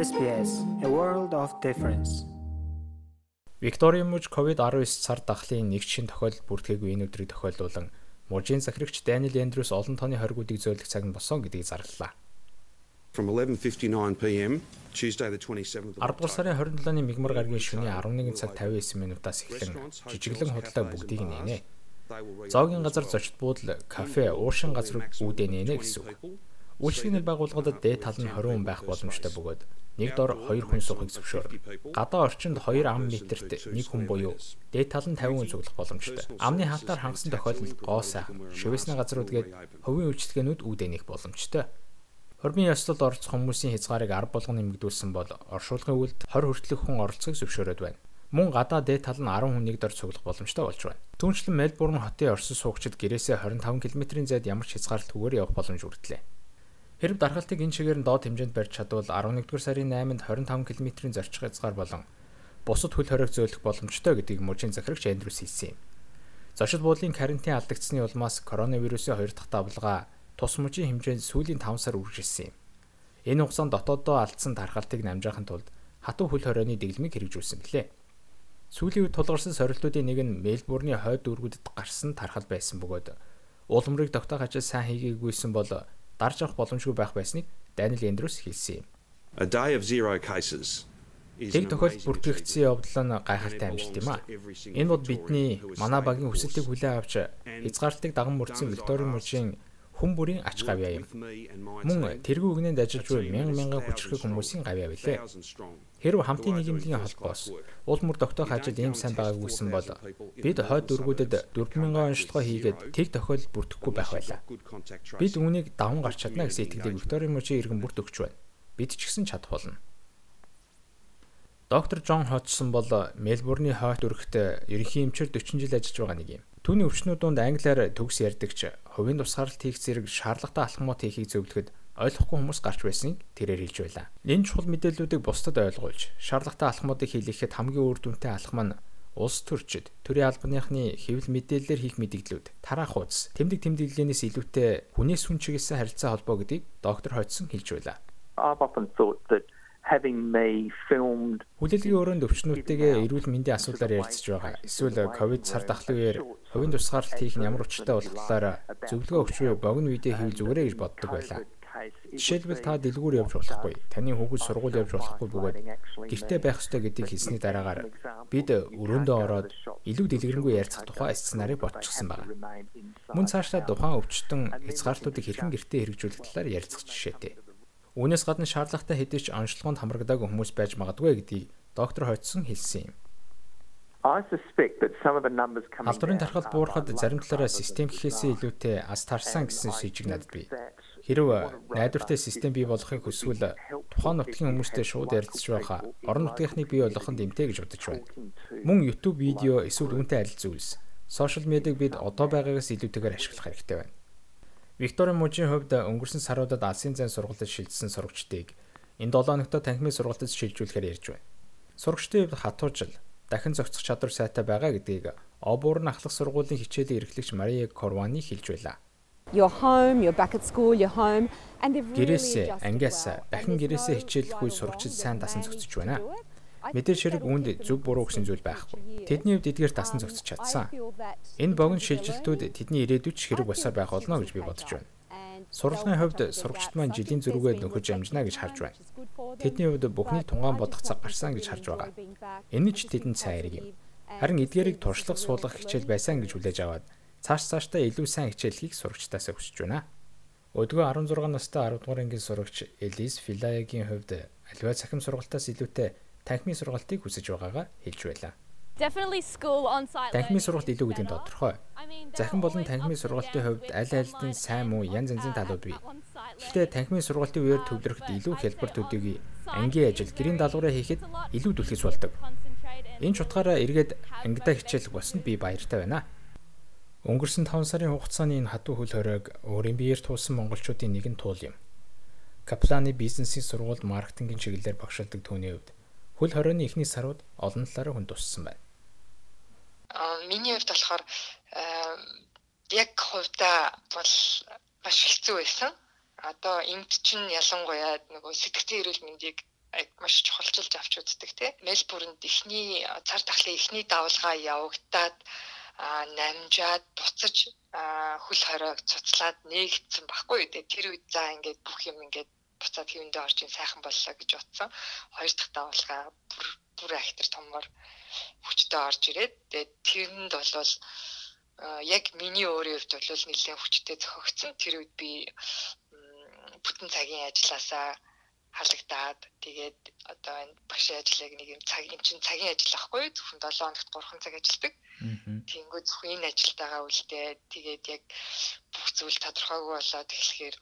SBS A World of Difference. Викторийн мужи COVID-19 цар дахлын нэг шин тохиолдол бүртгэгээгүй энэ өдрийг тохиолдуулан мужийн захирагч Даниэл Эндрюс олон тооны хоригуудыг зөөлөх цаг нь босон гэдгийг зарлалаа. From 11:59 p.m. Tuesday the 27th of 10 дугаар сарын 27-ны мигмар гарагийн шөнийн 11 цаг 59 минутаас эхлэн жижиглэн худлаа бүгдийг нэнэ. Зоогийн газар зочд буудал, кафе, уушин газрууд үүдээ нэнэ гэсэн үг. Үйлчлэгний байгууллагуудад дээд тал нь 20 хүн байх боломжтой бөгөөд нэг дор 2 хүн сухыг зөвшөөр. Гадаа орчинд 2 ам метрт нэг хүн буюу дээд тал нь 50 хүн цуглах боломжтой. Амны хаалтаар хангасан тохиолдолд гоо сайхан, шивэсний газрууд гээд хувийн үйлчлэгээнүүд үүдэнийх боломжтой. Хормын ёслолд оролцох хүмүүсийн хязгаарыг 10 болгоно нэмэгдүүлсэн бол оршуулгын үйлд 20 хүртэлх хүн оролцохыг зөвшөөрöd байна. Мөн гадаа дээд тал нь 10 хүнийг дор цуглах боломжтой болж байна. Түүнчлэн Мельбурн хотын орсон суугчид гэрээсээ 25 км-ийн зайд ямар ч хязгаарлалтгүйгээр явах боломж хүртлээ. Хэрв дархалтыг энэ чигээр нь доод хэмжээнд барьж чадвал 11-р сарын 8-нд 25 км-ийн зорчих хязгаар болон бусад хөл хориг зөөлөх боломжтой гэдгийг мужийн захирагч Эндрюс хэлсэн юм. Зочид буудлын карантин алдагдсны улмаас коронавирусын хоёр дахь давлгаа тус мужийн хэмжээнд сүүлийн 5 сар үргэлжилсэн юм. Энэ хугацаанд дотооддоо алдсан дархалтыг намжаахын тулд хатуу хөл хорионы дэглэмийг хэрэгжүүлсэн гэлээ. Сүүлийн үед тулгарсан сорилтуудын нэг нь Мельбурны хойд дүүргүүдэд гарсан тархал байсан бөгөөд уулмрыг тогтоох ажил сайн хийгээгүйсэн бол дарж авах боломжгүй байх байсныг Даниэл Эндрюс хэлсэн юм. A day of zero cases Тэг тохиолдолд бүртгэгдсэн явдал нь гайхалтай амжилт юм а. Энэ бол бидний манай багийн хүсэлтийг хүлээн авч хязгаарлалтыг даган мөрдсөн Викторийн мужийн хүн бүрийн ач гавьяа юм. Мөн тэргүй үгнэнд ажиллаж буй мянган мянган хүчрхэг хүмүүсийн гавьяа билээ. Хэрв хамтын нийгэмлэгийн холбоос уул мөр тогтоох ажил ийм сайн байгаагүйсэн бол бид хойд дөргүүдэд 4000 онцлогоо хийгээд тэг тохиол бүрдэхгүй байх байлаа. Бид үүнийг даван гарч чадна гэсэн итгэлийг Викторийн мужийн иргэн бүрт өгч байна. Бид ч гэсэн чадах болно. Доктор Джон Хотсон бол Мельбурны хойд өргөт ерөнхий эмчээр 40 жил ажиллаж байгаа нэг юм. Түүний өвчнүүд донд англиар төгс ярьдагч хувийн тусгаарлалт хийх зэрэг шаардлагатай алхмууд хийхийг зөвлөхөд ойлгохгүй хүмүүс гарч байсныг тэрээр хэлж байлаа. Энэ чухал мэдээллүүдийг бусдад ойлгуулж, шаардлагатай алхмуудыг хийлгэхэд хамгийн үр дүнтэй алхам нь улс төрчид төрийн албаныхны хэвлэл мэдээллээр хийх мэдээллүүд, тараах хуудас, тэмдэг тэмдэглэлээс илүүтэй хүнээс хүн чиглэсэн харилцаа холбоо гэдгийг доктор Хоцсон хэлж байлаа. I've often thought that having me filmed Хүлээлгийн өрөөнд өвчнүүдтэйгээ эрүүл мэндийн асуудлаар ярилцж байгаа. Эсвэл ковид цар тахлын үеэр хувийн тусгаарлалт хийх нь ямар учиртай болох талаар зөвлөгөө өгч буй богино видео хийвэл зүгээрээ гэж боддог байлаа. Жишээлбэл та дэлгүүр явж болохгүй, таны хүүхэд сургууль явж болохгүй бөгөөд гэртээ байх ёстой гэдгийг хэлсний дараагаар бид өрөөндөө ороод илүү дэлгэрэнгүй ярилцах тухай сценарийг ботчихсон байна. Мөн цаашдаа тухайн өвчтөн хязгаарлалтуудыг хэрхэн гэртээ хэрэгжүүлэх талаар ярилцах жишээтэй. Үүнээс гадна шаардлагатай хэдий ч онцлогоонд хамрагдаагүй хүмүүс байж магадгүй гэдгийг доктор Хоцсон хэлсэн юм. Халдварын тархалт буурахад зарим талаараа систем гэхээсээ илүүтэй ас тарсан гэсэн шийдвэр надад бий. Хэрв найдвартай систем бий болохыг хүсвэл тухайн нутгийн хүмүүстэй шууд ярилцж байхаа орон нутгийнхныг бий болгоход эмтэй гэж бодож байна. Мөн YouTube видео эсвэл үүнтэй адил зүйлс. Сошиал медиаг бид одоо байгаагаас илүүтэйгээр ашиглах хэрэгтэй байна. Викторийн мужийн хувьд өнгөрсөн саруудад алсын зайн сургалтад шилжсэн сурагчдыг энэ 7 өнөختө танхимын сургалтад шилжүүлэхээр ярьж байна. Сурагчдын хувьд хатуу жил дахин зохицох чадвар сайтай байгаа гэдгийг Обуурн ахлах сургуулийн хичээлийн эрхлэгч Мария Корвани хэлж байлаа. You're home, you're back at school, you're home and they've really Гэрээсээ, ангиас дахин гэрээсээ хичээлэх үе сурагчид сайн дасан зохицож байна. Мэдээж хэрэг үүнд зөв буруу гэсэн зүйл байхгүй. Тэдний хувьд эдгээр дасан зохицож чадсан. Энэ богино шилжилтүүд тэдний ирээдүйд ч хэрэг болсоор байх болно гэж би бодож байна. Сурлагын хувьд сурагчид маань жилийн зөрүүгээ нөхөж амжина гэж харж байна. Тэдний хувьд бүхний тунгаан бодох цаг гарсан гэж харж байгаа. Энэ ч тэдэнд сайн хэрэг юм. Харин эдгээрийг туршлах суулгах хичээл байсан гэж хүлээж аваад цааш цаашдаа илүү сайн хичээлхийг сурагчдаас хүсэж байна. Өдгөө 16 настай 10 дугаар ангийн сурагч Элис Филаягийн хувьд аливаа цахим сургалтаас илүүтэй танхимын сургалтыг хүсэж байгаагаа хэлж байлаа. Танхимын сургалт илүү гэдэг нь тодорхой. Захин болон танхимын сургалтын хувьд аль альдын сайн муу янз янзын талууд бий. Гэхдээ танхимын сургалтын үеэр төвлөрөхд илүү хялбар төдийгүй ангийн ажил, гэрийн даалгавраа хийхэд илүү түлхэж болдог. Энэ ч утгаараа эргээд ангидаа хичээлэх болсонд би баяртай байна. Өнгөрсөн 5 сарын хугацааны энэ хатуу хөл хоройг өөрийн биеэр туулсан монголчуудын нэгэн туул юм. Капланы бизнесийн сургуульд маркетингийн чиглэлээр багшилдаг түүний хувьд хөл хорионы эхний сарууд олон талаараа хүн туссан байна. Аа миний хувьд болохоор яг хувьдаа бол маш хэцүү байсан. Одоо эмд чинь ялангуяа нөгөө сэтгцэн эрүүл мэндийг маш чухалчилж авч үздэг тий. Мельбурнд эхний цар тахлын эхний давалгаа явагдаад намжаад буцаж хөл хоройг цуцлаад нээгдсэн баггүй тий. Тэр үед за ингээд бүх юм ингээд буцаад хэвэндээ орж ин сайхан боллоо гэж утсан. Хоёр дахь давалгаа бүр бүр актер томор хүчтэй орж ирээд тэгээд тэрэнд болвол яг миний өөрийн хувьд бол нэлээд хүчтэй зохиогдсон. Тэр үед би бүтэн цагийн ажилласаа халагдаад тэгээд одоо энэ багш ажлыг нэг юм цаг эн чинь цагийн ажил ахгүй зөвхөн 7 хоногт 3 цаг ажилладаг. Тэнгүү зөвхөн энэ ажилтаагаа үлдээ тэгээд яг бүх зүйл тодорхойгүй болоод эхлэхээр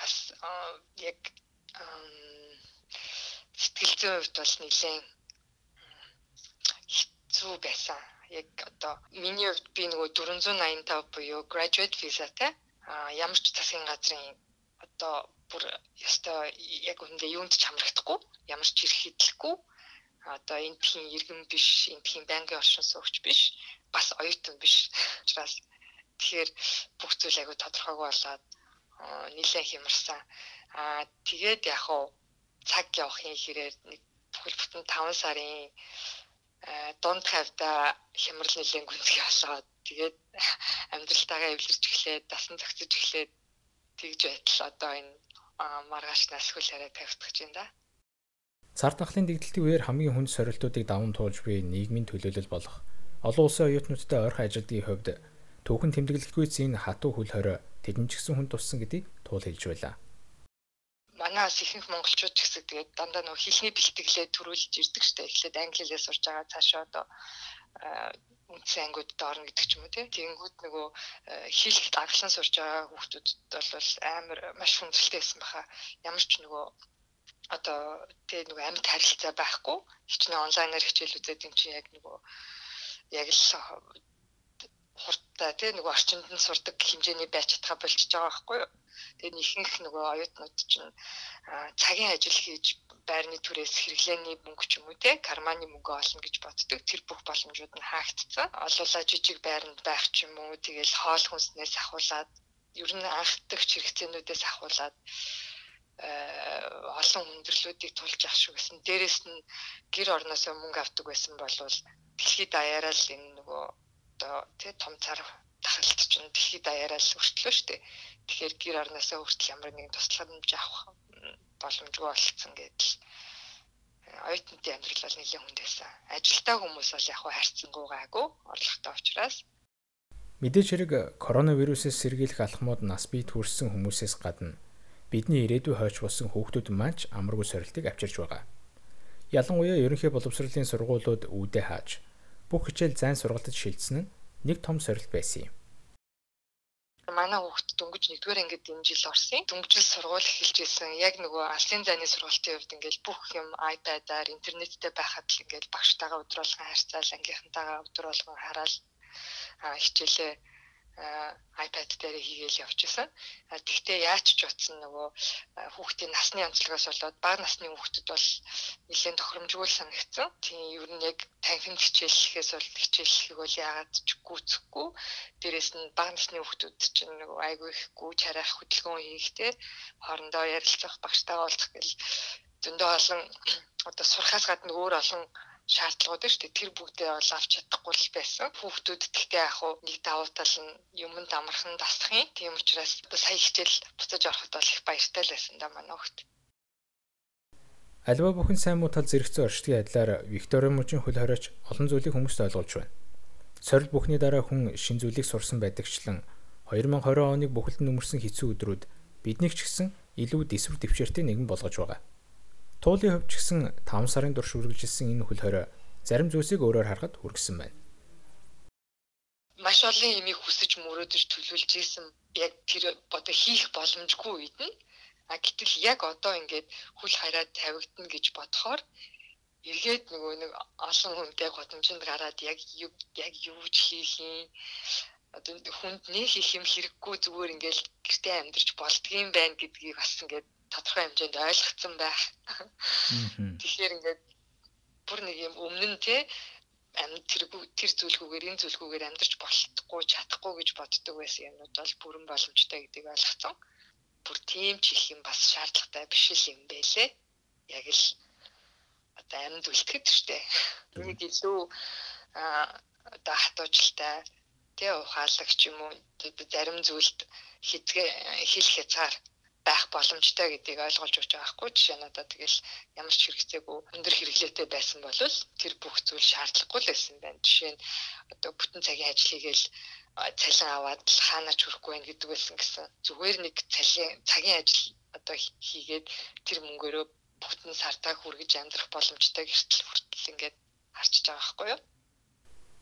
бас яг сэтгэл зүйн хувьд бол нэлээд хэцүү байсан. Яг одоо миний хувьд би нөгөө 485 буюу graduate visaтай ямар ч засгийн газрын одоо бүр ёстой яг үндэ юунд ч хамрагдахгүй ямар ч ирэх хэдлэхгүй одоо энэ тхийн иргэн биш энэ тхийн байнгын оршин суугч биш бас оюутан биш учраас тэгэхээр бүх зүйл аягүй тодорхойгүй болоод нэлээд хямарсан аа тэгээд яг хуу цаг явахын хэрээр нэг бүхэл бүтэн 5 сарын дунд хавьда хямрал нэлээд гүнзгий болоод тэгээд амьдралтаагаа эвлэрч эхлээд дасан зохицож эхлээд тэгж байтал одоо энэ маргааш насгүй хараа тавьчихж байна да. Цар тахлын дэгдэлтийн үеэр хамгийн хүнд сорилтуудыг даван туулж буй нийгмийн төлөөлөл болох олон улсын оюутнуудтай ойрхон ажилтны хувьд түүхэн тэмдэглэлтгүйц энэ хатуу хөл хорой гэсэн хүн туссан гэдгийг туул хэлж байлаа. Манаас ихэнх монголчууд ч гэсэн тэгээд дандаа нөх хэлний бэлтгэлээ төрүүлж ирдэг штэ. Эхлээд англи хэлээр сурж байгаа цаашаа одоо үндсэн ангиудад орно гэдэг ч юм уу. Тэгэнгүүт нөгөө хэлэх даглан сурж байгаа хүүхдүүдэд бол амар маш хүндрэлтэй байсан баха. Ямар ч нөгөө одоо тэгээ нөгөө амьд харилцаа байхгүй. Хичнээн онлайнаар хичээл үзээд юм чинь яг нөгөө яг л хурдтай тий нөгөө орчинд нь сурдаг хэмжээний байж чадхаа болчихж байгаа байхгүй юу. Тэгээд ихэнх нөгөө оюутнууд чинь цагийн ажил хийж байрны түрээс хэрэглээний мөнгө ч юм уу те карманы мөнгө олно гэж боддог. Тэр бүх боломжууд нь хаагдцсан. Олуулаа жижиг байранд байх ч юм уу тэгэл хоол хүнснээс ахуулаад ер нь анхдагч хэрэгцээнүүдээс ахуулаад олон хүндрэлүүдийг тулж ах шүү гэсэн. Дээрэс нь гэр орносоо мөнгө авдаг байсан болвол дэлхийд даяараа л энэ нөгөө одоо тий том цар тахалт чинь дэлхийд даяараа л өртлөө штэ. Тэгэхээр гэр орносоо хүртэл ямар нэгэн тусламж авах боломжгүй болцсон гэдэл оюутнуудын амьдрал бол нэлээд хүндээсэн. Ажилтаа хүмүүс бол яг хуу харьцангуйгаагүй орлоготой учраас мэдээж хэрэг коронавирусээс сэргийлэх алхмууд нас бие төрсэн хүмүүсээс гадна бидний ирээдүй хойч болсон хүүхдүүд маань амаргүй сорилтыг авчирч байгаа. Ялангуяа ерөнхий боловсролын сургуулиуд үүдээ хааж бүх хичээл зайн сургалтад шилжсэн нь нэг том сорилт байсан юм манай хүүхд дөнгөж нэгдүгээр ангид энэ жил орсон. Дөнгөжл сургууль эхэлж исэн. Яг нөгөө алсын зайны сургалтын хувьд ингээл бүх юм iPad-аар интернеттэй байхад л ингээл багштайгаа өдрөлгөн харьцаал ангийнхантайгаа өдрөлгөн хараал хичээлээ iPad дээр хийгээл явчихсан. Тэгтээ яаж ч утсан нөгөө хүүхдийн насны онцлогоос болоод бага насны хүүхдэд бол нэлээд тохиромжгүй санагдсан. Тийм ер нь яг танхим хичээллэхээс бол хичээллэхийг бол яагаад ч гүйцэхгүй. Дээрээс нь бага насны хүүхдүүд чинь нөгөө айгүй их гүйж харах хөдөлгөөн хийхтэй хоорондоо ярилцах багштайгаа уулзах гэл зөндөө олон одоо сурхаас гадна өөр олон шаардлагууд шүү дээ. Тэр бүгдээ бол авч чадахгүй л байсан. Хүүхдүүд тэгтээ яг хуу нэг давуу тал нь юмд амархан дасах юм. Тийм учраас сая хичээл буцаж ороход бол их баяртай л байсан да манай хүүхд. Альва бүхэн сайн муу тал зэрэгцэн орчдгийн адилаар Виктория мужийн хөл хориоч олон зүйлийг хүмүүст ойлгуулж байна. Сорил бүхний дараа хүн шин зүйлийг сурсан байдагчлан 2020 оныг бүхэлд нь өмөрсөн хэцүү өдрүүд биднийг ч гэсэн илүү дэсвэр дэвчээртэй нэгэн болгож байгаа. Туулын хувьд ч гэсэн 5 сарын турш үргэлжилсэн энэ хөл хорой зарим зүйлсийг өөрөөр харахад хүргэсэн байна. Маш олон юмыг хүсэж мөрөөдөж төлөвлөж исэн яг тэр одоо хийх боломжгүй үед нь а гэтэл яг одоо ингээд хөл хараад тавигдана гэж бодохоор эргээд нөгөө нэг олон хүнтэй годомжинд гараад яг яг юу ч хийх юм одоо хүнд нэг хийх юм хэрэггүй зүгээр ингээл гэртээ амьдарч болдгийм байх гэдгийг бас ингээд тодорхой хэмжээнд ойлгоцсон байх. Тэгэхээр ингээд бүр нэг юм өмнө нь те амьд тэр тэр зүйлгүүгээр энэ зүйлгүүгээр амьдарч болтгүй чадахгүй гэж боддог байсан юмнууд бол бүрэн боломжтой гэдгийг ойлгоцсон. Бүр тийм ч их юм бас шаардлагатай биш л юм байлээ. яг л одоо амьд үлдэхэд штэ. Нэг илүү одоо хатуужилтай тий ухаалагч юм уу зарим зүйлд хизгээ хил хязгаар байх боломжтой гэдгийг ойлгуулж өгч байгаа хгүй жишээ нь одоо тэгэл ямар ч хэрэгцээгүй өндөр хэрэглээтэй байсан бол тэр бүх зүйл шаардлагагүй л байсан байна. Жишээ нь одоо бүтэн цагийн ажил хийгээл цалин аваад хаанаач хүрэхгүй байх гэдэг байсан гэсэн. Зүгээр нэг цалин цагийн ажил одоо хийгээд тэр мөнгөөрөө бүтэн сартаа хүргэж амьдрах боломжтой гэртэл хүртэл ингээд харчиж байгаа байхгүй юу?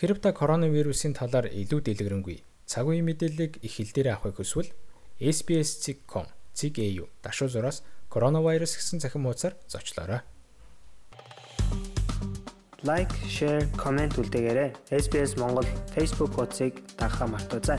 Хэрв та коронавирусын талаар илүү дэлгэрэнгүй цаг үеийн мэдээллийг их хэл дээр авахыг хүсвэл SBS.com CGAU дашуу зураас коронавирус гэсэн цахим хуудасаар зочлоорой. Лайк, шеэр, комент үлдээгээрэй. SBS Монгол Facebook хуудсыг дагахаа мартаоцай.